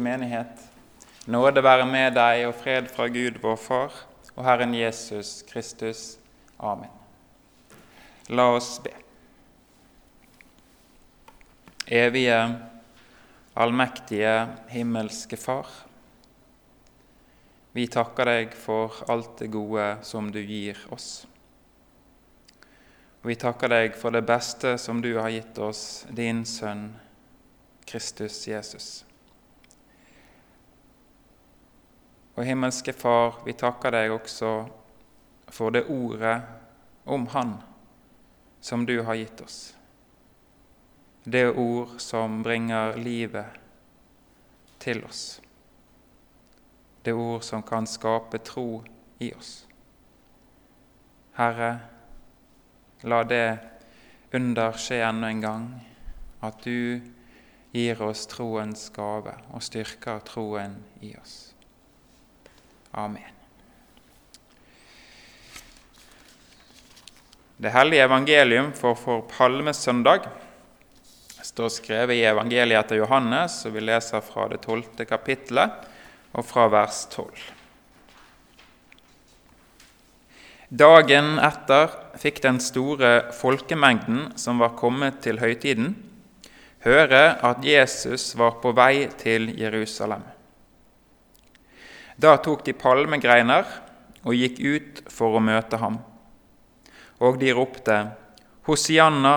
menighet. Nåde være med deg og fred fra Gud vår Far og Herren Jesus Kristus. Amen. La oss be. Evige, allmektige, himmelske Far. Vi takker deg for alt det gode som du gir oss. Vi takker deg for det beste som du har gitt oss, din Sønn Kristus Jesus. Og himmelske Far, vi takker deg også for det ordet om Han som du har gitt oss. Det ord som bringer livet til oss. Det ord som kan skape tro i oss. Herre, la det under skje enda en gang, at du gir oss troens gave og styrker troen i oss. Amen. Det hellige evangelium for, for palmesøndag står skrevet i evangeliet etter Johannes, og vi leser fra det tolvte kapittelet og fra vers tolv. Dagen etter fikk den store folkemengden som var kommet til høytiden, høre at Jesus var på vei til Jerusalem. Da tok de palmegreiner og gikk ut for å møte ham. Og de ropte, Hosianna,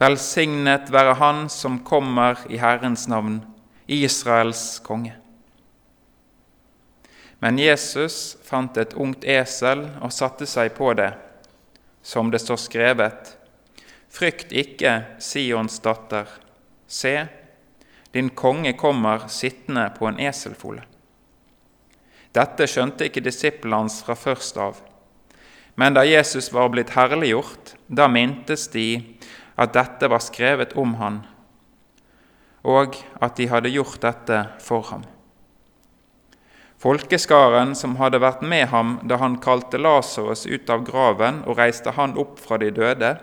velsignet være Han som kommer i Herrens navn, Israels konge. Men Jesus fant et ungt esel og satte seg på det, som det står skrevet, Frykt ikke, Sions datter, se, din konge kommer sittende på en eselfole. Dette skjønte ikke disiplene hans fra først av. Men da Jesus var blitt herliggjort, da mintes de at dette var skrevet om han, og at de hadde gjort dette for ham. Folkeskaren som hadde vært med ham da han kalte Lasarus ut av graven og reiste han opp fra de døde,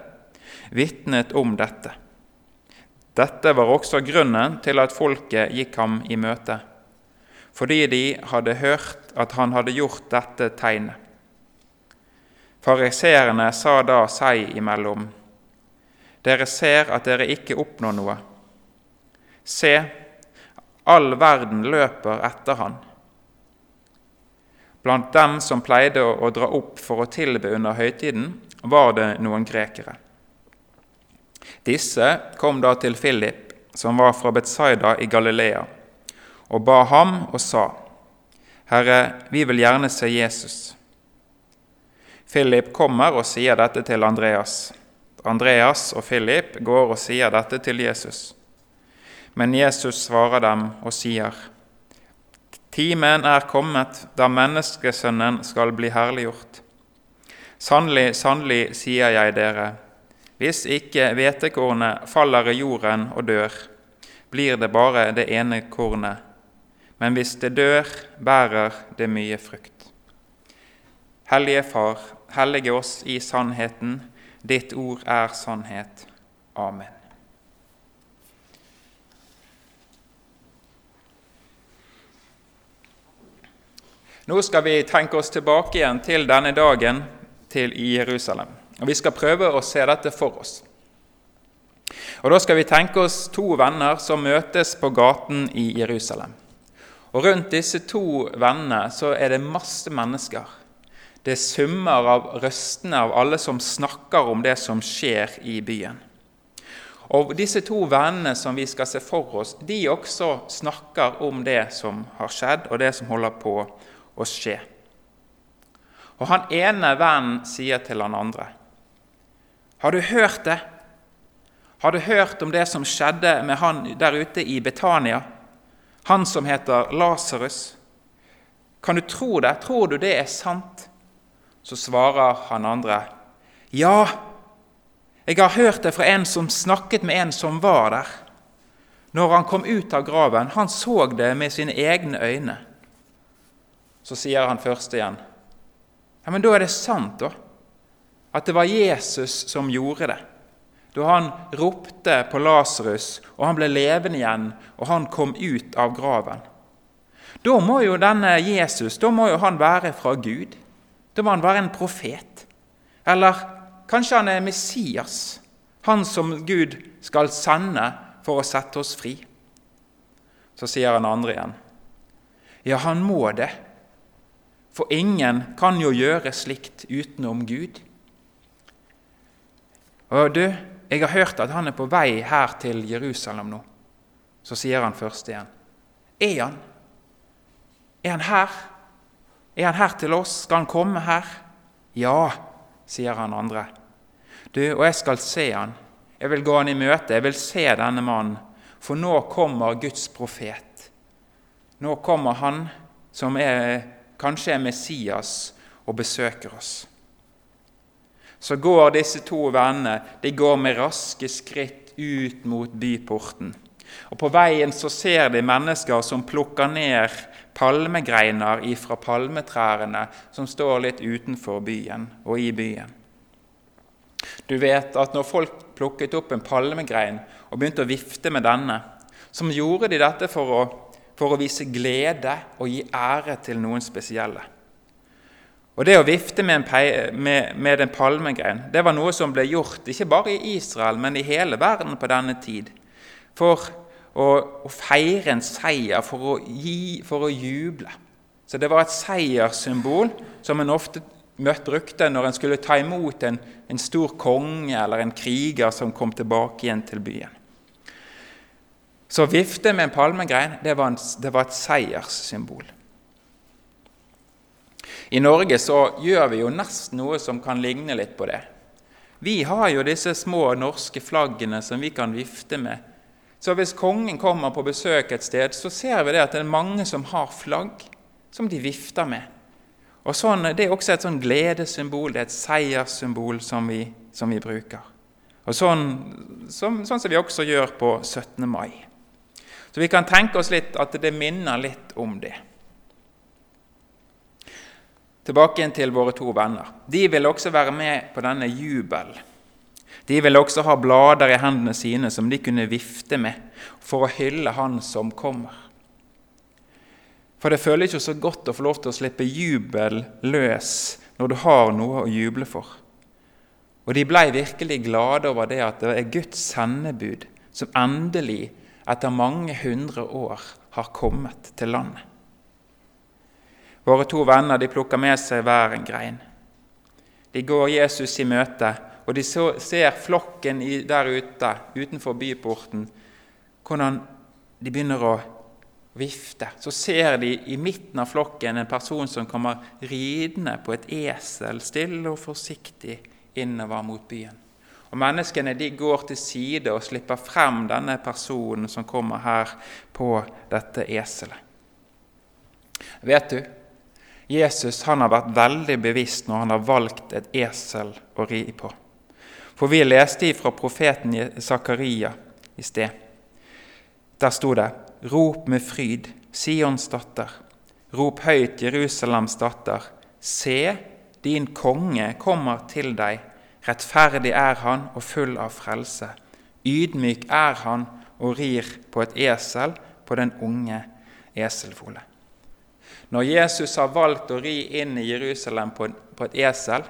vitnet om dette. Dette var også grunnen til at folket gikk ham i møte fordi de hadde hørt at han hadde gjort dette tegnet. Fariseerne sa da seg imellom, dere ser at dere ikke oppnår noe. Se, all verden løper etter han. Blant dem som pleide å dra opp for å tilbe under høytiden, var det noen grekere. Disse kom da til Philip, som var fra Betsaida i Galilea og ba ham og sa, Herre, vi vil gjerne se Jesus. Philip kommer og sier dette til Andreas. Andreas og Philip går og sier dette til Jesus. Men Jesus svarer dem og sier, Timen er kommet da menneskesønnen skal bli herliggjort. Sannelig, sannelig, sier jeg dere, hvis ikke hvetekornet faller i jorden og dør, blir det bare det ene kornet men hvis det dør, bærer det mye frukt. Hellige Far, hellige oss i sannheten. Ditt ord er sannhet. Amen. Nå skal vi tenke oss tilbake igjen til denne dagen til i Jerusalem. Og Vi skal prøve å se dette for oss. Og Da skal vi tenke oss to venner som møtes på gaten i Jerusalem. Og Rundt disse to vennene så er det masse mennesker. Det summer av røstene av alle som snakker om det som skjer i byen. Og Disse to vennene som vi skal se for oss, de også snakker om det som har skjedd, og det som holder på å skje. Og Han ene vennen sier til han andre.: Har du hørt det? Har du hørt om det som skjedde med han der ute i Betania? Han som heter Lasarus. Kan du tro det? Tror du det er sant? Så svarer han andre, Ja, jeg har hørt det fra en som snakket med en som var der. Når han kom ut av graven, han så det med sine egne øyne. Så sier han først igjen, ja, men da er det sant, da. At det var Jesus som gjorde det. Da han ropte på Lasarus, og han ble levende igjen, og han kom ut av graven. Da må jo denne Jesus da må jo han være fra Gud. Da må han være en profet. Eller kanskje han er Messias, han som Gud skal sende for å sette oss fri. Så sier han andre igjen. Ja, han må det. For ingen kan jo gjøre slikt utenom Gud. Og du, jeg har hørt at han er på vei her til Jerusalem nå. Så sier han først igjen. Er han? Er han her? Er han her til oss? Skal han komme her? Ja, sier han andre. Du, og jeg skal se han. Jeg vil gå han i møte. Jeg vil se denne mannen. For nå kommer Guds profet. Nå kommer han som er, kanskje er Messias, og besøker oss så går disse to vennene de går med raske skritt ut mot byporten. Og På veien så ser de mennesker som plukker ned palmegreiner fra palmetrærne som står litt utenfor byen og i byen. Du vet at når folk plukket opp en palmegrein og begynte å vifte med denne, så gjorde de dette for å, for å vise glede og gi ære til noen spesielle. Og Det å vifte med en, med, med en palmegrein det var noe som ble gjort ikke bare i Israel, men i hele verden på denne tid. For å, å feire en seier, for å, gi, for å juble. Så det var et seierssymbol som en ofte møtte brukte når en skulle ta imot en, en stor konge eller en kriger som kom tilbake igjen til byen. Så vifte med en palmegrein det var, en, det var et seierssymbol. I Norge så gjør vi jo nesten noe som kan ligne litt på det. Vi har jo disse små norske flaggene som vi kan vifte med. Så hvis kongen kommer på besøk et sted, så ser vi det at det er mange som har flagg som de vifter med. Og sånn, Det er også et sånn gledessymbol, det er et seierssymbol som vi, som vi bruker. Og sånn, som, sånn som vi også gjør på 17. mai. Så vi kan tenke oss litt at det minner litt om det. Tilbake igjen til våre to venner. De vil også være med på denne jubel. De ville også ha blader i hendene sine som de kunne vifte med for å hylle Han som kommer. For det føles jo så godt å få lov til å slippe jubel løs når du har noe å juble for. Og de blei virkelig glade over det at det er Guds sendebud som endelig, etter mange hundre år, har kommet til landet. Våre to venner de plukker med seg hver en grein. De går Jesus i møte, og de ser flokken der ute utenfor byporten, hvordan de begynner å vifte. Så ser de i midten av flokken en person som kommer ridende på et esel, stille og forsiktig innover mot byen. Og Menneskene de går til side og slipper frem denne personen som kommer her på dette eselet. Vet du, Jesus han har vært veldig bevisst når han har valgt et esel å ri på. For vi leste fra profeten Zakaria i sted. Der sto det:" Rop med fryd, Sions datter. Rop høyt, Jerusalems datter. Se, din konge kommer til deg. Rettferdig er han og full av frelse. Ydmyk er han og rir på et esel, på den unge eselfolet. Når Jesus har valgt å ri inn i Jerusalem på et esel,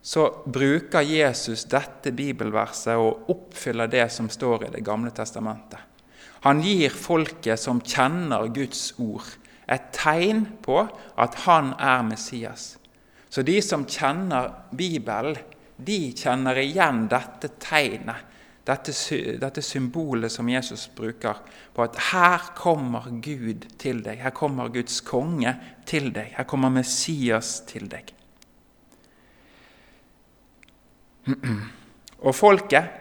så bruker Jesus dette bibelverset og oppfyller det som står i Det gamle testamentet. Han gir folket som kjenner Guds ord, et tegn på at han er Messias. Så de som kjenner Bibelen, de kjenner igjen dette tegnet dette, dette, symbolet som Jesus bruker på at her kommer Gud til deg. Her kommer Guds konge til deg. Her kommer Messias til deg. Og folket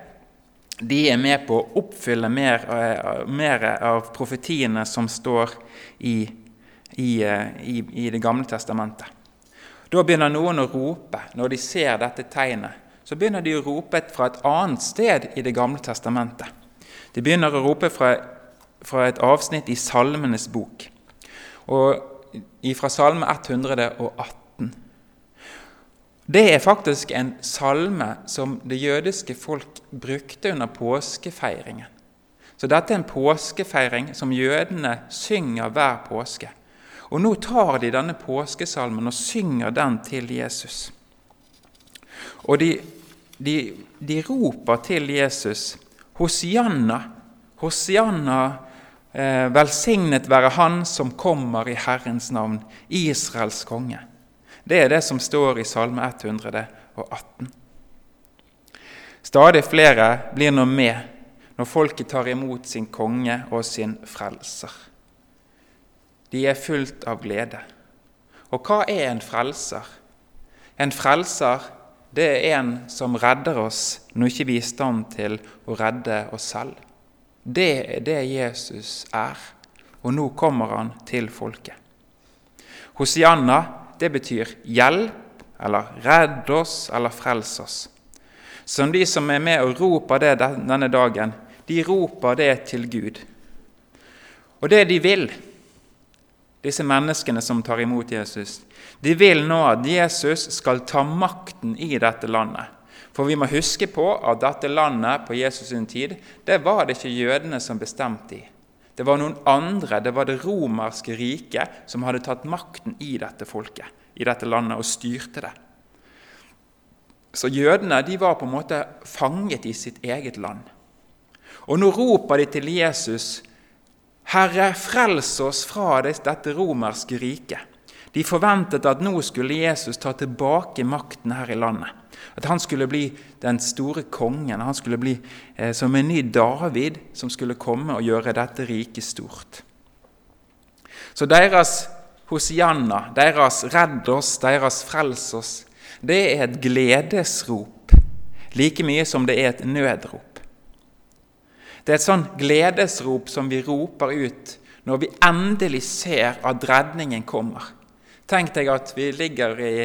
de er med på å oppfylle mer, eh, mer av profetiene som står i, i, eh, i, i Det gamle testamentet. Da begynner noen å rope når de ser dette tegnet så begynner de å rope fra et annet sted i Det gamle testamentet. De begynner å rope fra, fra et avsnitt i Salmenes bok, og fra Salme 118. Det er faktisk en salme som det jødiske folk brukte under påskefeiringen. Så dette er en påskefeiring som jødene synger hver påske. Og nå tar de denne påskesalmen og synger den til Jesus. Og de, de, de roper til Jesus Hosianna, Hosianna, eh, velsignet være Han som kommer i Herrens navn, Israels konge. Det er det som står i Salme 118. Stadig flere blir nå med når folket tar imot sin konge og sin frelser. De er fullt av glede. Og hva er en frelser? En frelser det er en som redder oss når ikke vi er i stand til å redde oss selv. Det er det Jesus er, og nå kommer han til folket. Hosianna det betyr hjelp, eller redd oss, eller frels oss. Som de som er med og roper det denne dagen, de roper det til Gud. Og det de vil, disse menneskene som tar imot Jesus, de vil nå at Jesus skal ta makten i dette landet. For vi må huske på at dette landet på Jesus' sin tid, det var det ikke jødene som bestemte i. Det var noen andre, det var det romerske riket, som hadde tatt makten i dette folket, i dette landet, og styrte det. Så jødene de var på en måte fanget i sitt eget land. Og nå roper de til Jesus Herre, frels oss fra dette romerske riket. De forventet at nå skulle Jesus ta tilbake makten her i landet. At han skulle bli den store kongen. Han skulle bli eh, som en ny David som skulle komme og gjøre dette riket stort. Så deres hosianna, deres 'redd oss', deres 'frels oss', det er et gledesrop like mye som det er et nødrop. Det er et sånn gledesrop som vi roper ut når vi endelig ser at redningen kommer. Tenk deg at vi ligger i,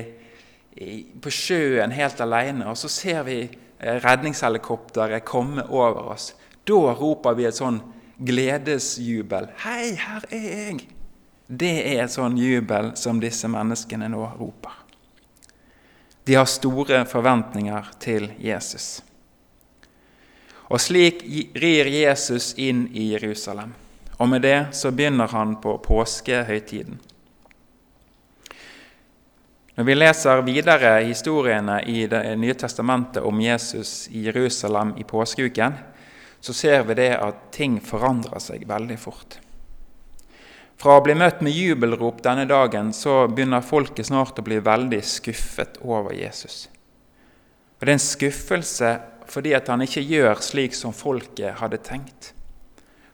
i, på sjøen helt alene, og så ser vi eh, redningshelikopteret komme over oss. Da roper vi et sånn gledesjubel. 'Hei, her er jeg!' Det er et sånn jubel som disse menneskene nå roper. De har store forventninger til Jesus. Og slik rir Jesus inn i Jerusalem. Og med det så begynner han på påskehøytiden. Når vi leser videre historiene i Det nye testamentet om Jesus i Jerusalem i påskeuken, så ser vi det at ting forandrer seg veldig fort. Fra å bli møtt med jubelrop denne dagen så begynner folket snart å bli veldig skuffet over Jesus. Og Det er en skuffelse fordi at han ikke gjør slik som folket hadde tenkt.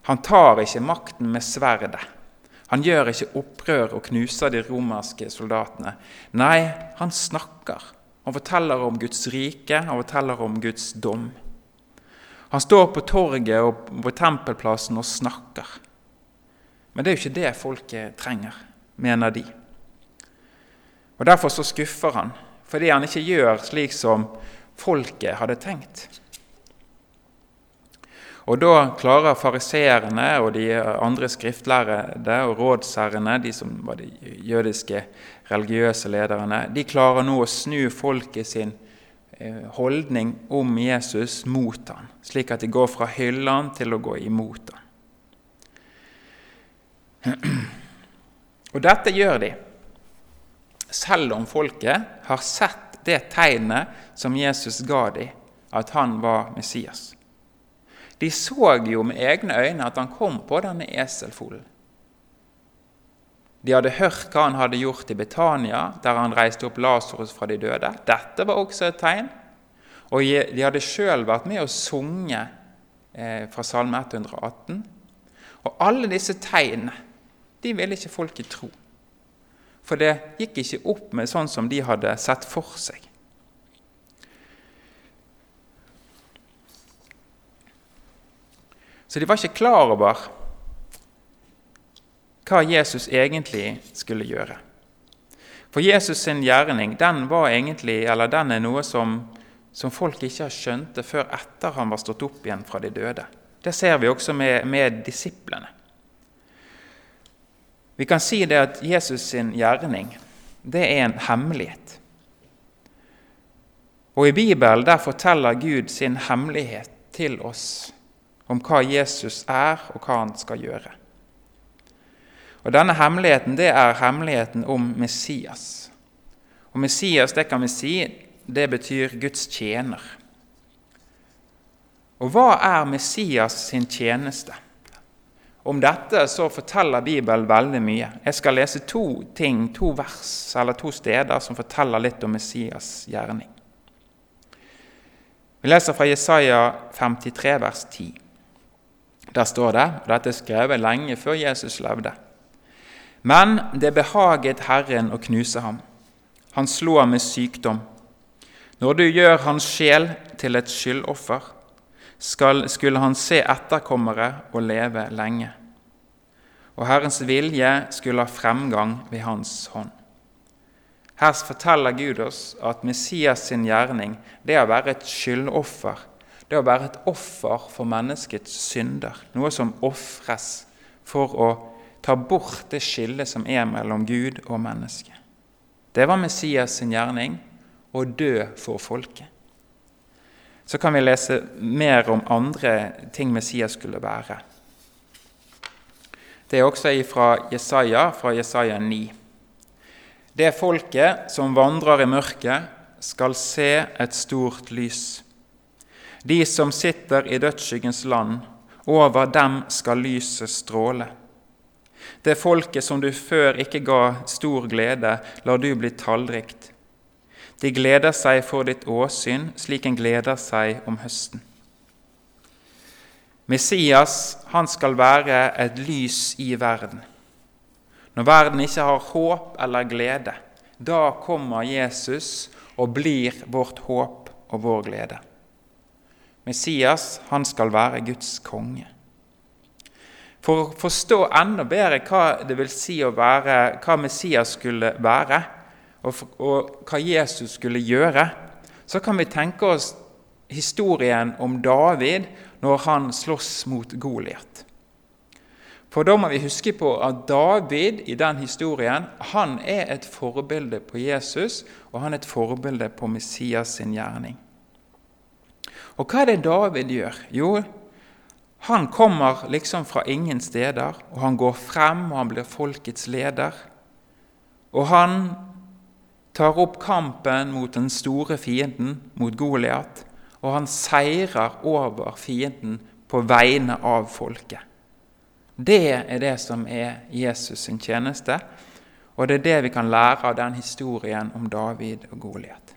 Han tar ikke makten med sverdet. Han gjør ikke opprør og knuser de romerske soldatene. Nei, han snakker. Han forteller om Guds rike, han forteller om Guds dom. Han står på torget og på tempelplassen og snakker. Men det er jo ikke det folket trenger, mener de. Og Derfor så skuffer han, fordi han ikke gjør slik som folket hadde tenkt. Og Da klarer fariseerne og de andre skriftlærde og rådsherrene, de som var de jødiske religiøse lederne, de klarer nå å snu folket sin eh, holdning om Jesus mot ham, slik at de går fra hyllene til å gå imot ham. Og dette gjør de selv om folket har sett det tegnet som Jesus ga dem, at han var Messias. De så jo med egne øyne at han kom på denne eselfolen. De hadde hørt hva han hadde gjort i Betania, der han reiste opp Lasarus fra de døde. Dette var også et tegn. Og de hadde sjøl vært med og sunget eh, fra Salme 118. Og alle disse tegnene de ville ikke folket tro. For det gikk ikke opp med sånn som de hadde sett for seg. Så de var ikke klar over hva Jesus egentlig skulle gjøre. For Jesus' sin gjerning den var egentlig, eller den er noe som, som folk ikke har skjønt før etter han var stått opp igjen fra de døde. Det ser vi også med, med disiplene. Vi kan si det at Jesus sin gjerning det er en hemmelighet. Og i Bibelen der forteller Gud sin hemmelighet til oss om hva Jesus er, og hva han skal gjøre. Og Denne hemmeligheten det er hemmeligheten om Messias. Og Messias, det kan vi si, det betyr Guds tjener. Og hva er Messias sin tjeneste? Om dette så forteller Bibelen veldig mye. Jeg skal lese to ting, to vers eller to steder som forteller litt om Messias' gjerning. Vi leser fra Jesaja 53, vers 10. Der står det, og dette er skrevet lenge før Jesus levde. Men det behaget Herren å knuse ham. Han ham med sykdom. Når du gjør hans sjel til et skyldoffer, skal, skulle han se etterkommere og leve lenge. Og Herrens vilje skulle ha fremgang ved hans hånd. Her forteller Gud oss at Messias sin gjerning det å være et skyldoffer. Det å være et offer for menneskets synder. Noe som ofres for å ta bort det skillet som er mellom Gud og mennesket. Det var Messias sin gjerning å dø for folket. Så kan vi lese mer om andre ting Messias skulle være. Det er også fra Jesaja, fra Jesaja 9. Det folket som vandrer i mørket, skal se et stort lys. De som sitter i dødsskyggens land, over dem skal lyset stråle. Det folket som du før ikke ga stor glede, lar du bli tallrikt. De gleder seg for ditt åsyn, slik en gleder seg om høsten. Messias han skal være et lys i verden. Når verden ikke har håp eller glede, da kommer Jesus og blir vårt håp og vår glede. Messias han skal være Guds konge. For å forstå enda bedre hva det vil si å være, hva Messias skulle være, og, og hva Jesus skulle gjøre, så kan vi tenke oss historien om David når han slåss mot Goliat. For da må vi huske på at David i den historien han er et forbilde på Jesus, og han er et forbilde på Messias sin gjerning. Og hva er det David gjør? Jo, han kommer liksom fra ingen steder, og han går frem, og han blir folkets leder. Og han tar opp kampen mot den store fienden, mot Goliat, og han seirer over fienden på vegne av folket. Det er det som er Jesus sin tjeneste, og det er det vi kan lære av den historien om David og Goliat.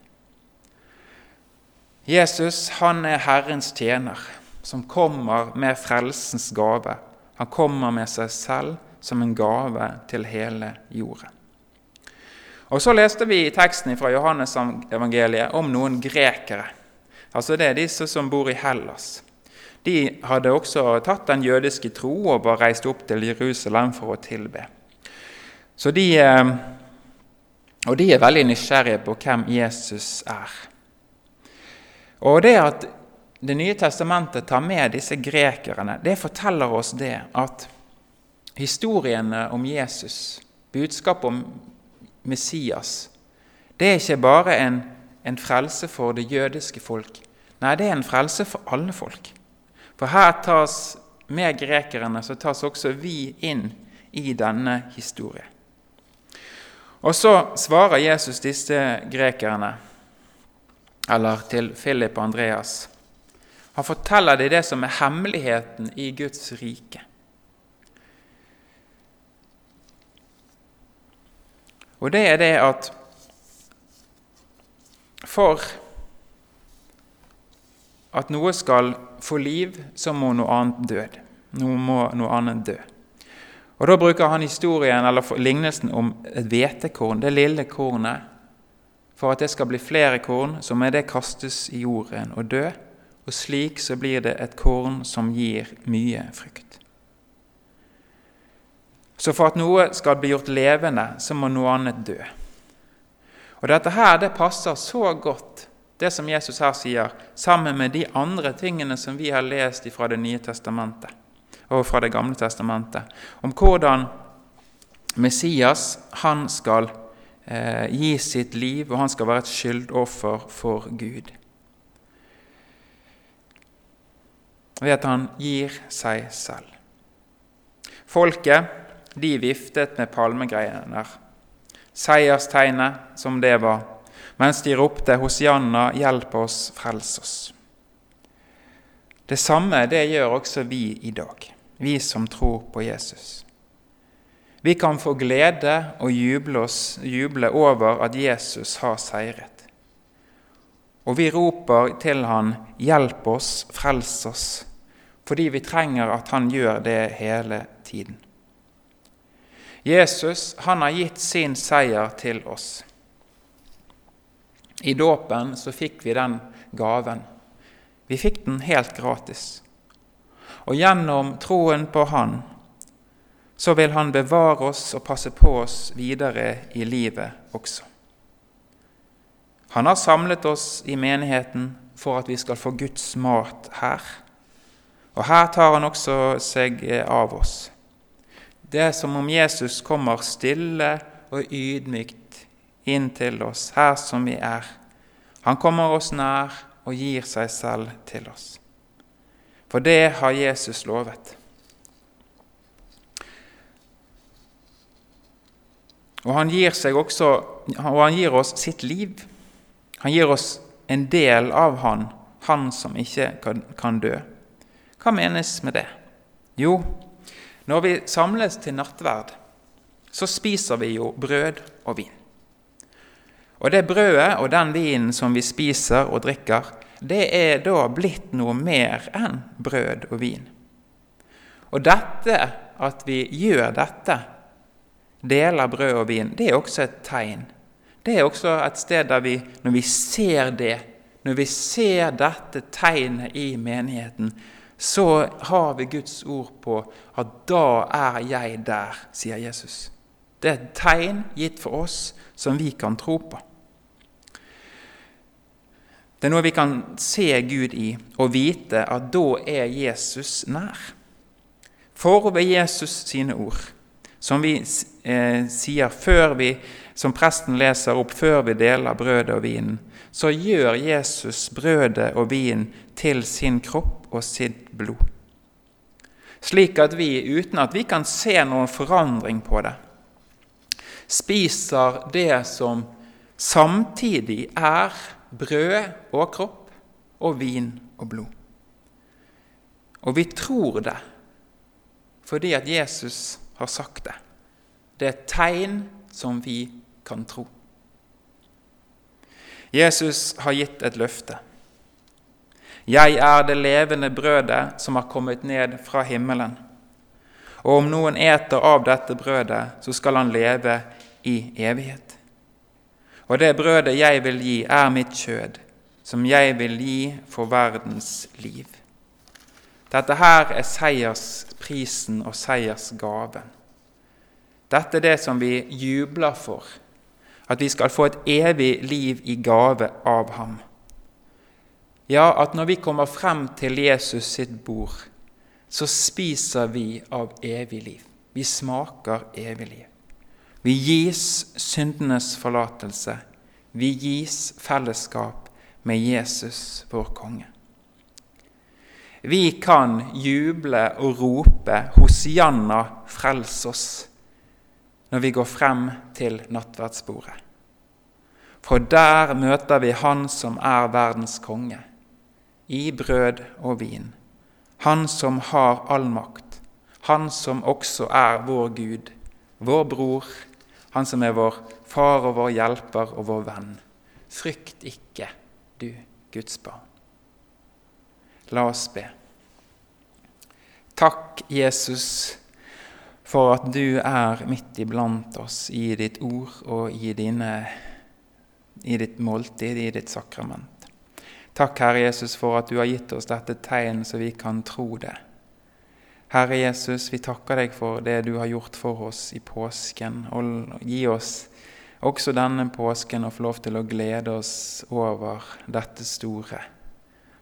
Jesus han er Herrens tjener, som kommer med frelsens gave. Han kommer med seg selv som en gave til hele jorden. Og Så leste vi i teksten fra Johannes-evangeliet om noen grekere. Altså Det er disse som bor i Hellas. De hadde også tatt den jødiske tro og var reist opp til Jerusalem for å tilbe. Så de, eh, og de er veldig nysgjerrige på hvem Jesus er. Og det at Det nye testamentet tar med disse grekerne, det forteller oss det at historiene om Jesus, budskapet om Messias, det er ikke bare en, en frelse for det jødiske folk. Nei, det er en frelse for alle folk. For her tas med grekerne så tas også vi inn i denne historien. Og så svarer Jesus disse grekerne, eller til Philip og Andreas. Han forteller dem det som er hemmeligheten i Guds rike. Og det er det at for at noe skal få liv, så må noe annet død. Noe må noe annet dø. Og Da bruker han historien eller lignelsen om et hvetekorn, det lille kornet. For at det skal bli flere korn, så må det kastes i jorden og dø. Og slik så blir det et korn som gir mye frukt. Så for at noe skal bli gjort levende, så må noe annet dø. Og Dette her, det passer så godt, det som Jesus her sier, sammen med de andre tingene som vi har lest fra Det nye testamentet og fra Det gamle testamentet, om hvordan Messias han skal eh, gi sitt liv, og han skal være et skyldoffer for Gud. Ved at han gir seg selv. Folket de viftet med palmegreiner, seierstegnet som det var, mens de ropte 'Hosianna, hjelp oss, frels oss'. Det samme det gjør også vi i dag, vi som tror på Jesus. Vi kan få glede og juble, oss, juble over at Jesus har seiret. Og vi roper til han 'Hjelp oss, frels oss', fordi vi trenger at han gjør det hele tiden. Jesus han har gitt sin seier til oss. I dåpen så fikk vi den gaven. Vi fikk den helt gratis. Og gjennom troen på Han så vil Han bevare oss og passe på oss videre i livet også. Han har samlet oss i menigheten for at vi skal få Guds mat her. Og her tar han også seg av oss. Det er som om Jesus kommer stille og ydmykt inn til oss her som vi er. Han kommer oss nær og gir seg selv til oss. For det har Jesus lovet. Og han gir, også, og han gir oss sitt liv. Han gir oss en del av han, han som ikke kan, kan dø. Hva menes med det? Jo, når vi samles til nattverd, så spiser vi jo brød og vin. Og det brødet og den vinen som vi spiser og drikker, det er da blitt noe mer enn brød og vin. Og dette, at vi gjør dette, deler brød og vin, det er også et tegn. Det er også et sted der vi, når vi ser det, når vi ser dette tegnet i menigheten, så har vi Guds ord på at da er jeg der, sier Jesus. Det er et tegn gitt for oss som vi kan tro på. Det er noe vi kan se Gud i og vite at da er Jesus nær. For ved Jesus sine ord, som vi eh, sier før vi, som presten leser opp før vi deler brødet og vinen, så gjør Jesus brødet og vinen til sin kropp og sitt blod. Slik at vi, uten at vi kan se noen forandring på det, spiser det som samtidig er brød og kropp og vin og blod. Og vi tror det fordi at Jesus har sagt det. Det er et tegn som vi kan tro. Jesus har gitt et løfte. Jeg er det levende brødet som har kommet ned fra himmelen. Og om noen eter av dette brødet, så skal han leve i evighet. Og det brødet jeg vil gi, er mitt kjød, som jeg vil gi for verdens liv. Dette her er seiersprisen og seiersgaven. Dette er det som vi jubler for, at vi skal få et evig liv i gave av ham. Ja, at når vi kommer frem til Jesus sitt bord, så spiser vi av evig liv. Vi smaker evig liv. Vi gis syndenes forlatelse. Vi gis fellesskap med Jesus, vår konge. Vi kan juble og rope 'Hosianna, frels oss' når vi går frem til nattverdsbordet. For der møter vi Han som er verdens konge, i brød og vin. Han som har all makt, han som også er vår Gud, vår bror, han som er vår far og vår hjelper og vår venn. Frykt ikke, du Guds barn. La oss be. Takk, Jesus, for at du er midt iblant oss i ditt ord og i, dine, i ditt måltid, i ditt sakrament. Takk, Herre Jesus, for at du har gitt oss dette tegn så vi kan tro det. Herre Jesus, vi takker deg for det du har gjort for oss i påsken. Og gi oss også denne påsken å få lov til å glede oss over dette store.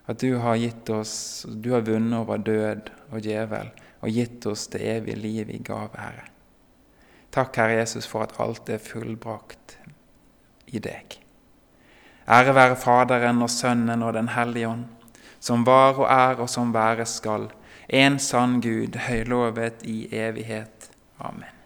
At du har gitt oss, du har vunnet over død og djevel og gitt oss det evige liv i gave, Herre. Takk, Herre Jesus, for at alt er fullbrakt i deg. Ære være Faderen og Sønnen og Den hellige ånd, som var og er og som være skal, en sann Gud, høylovet i evighet. Amen.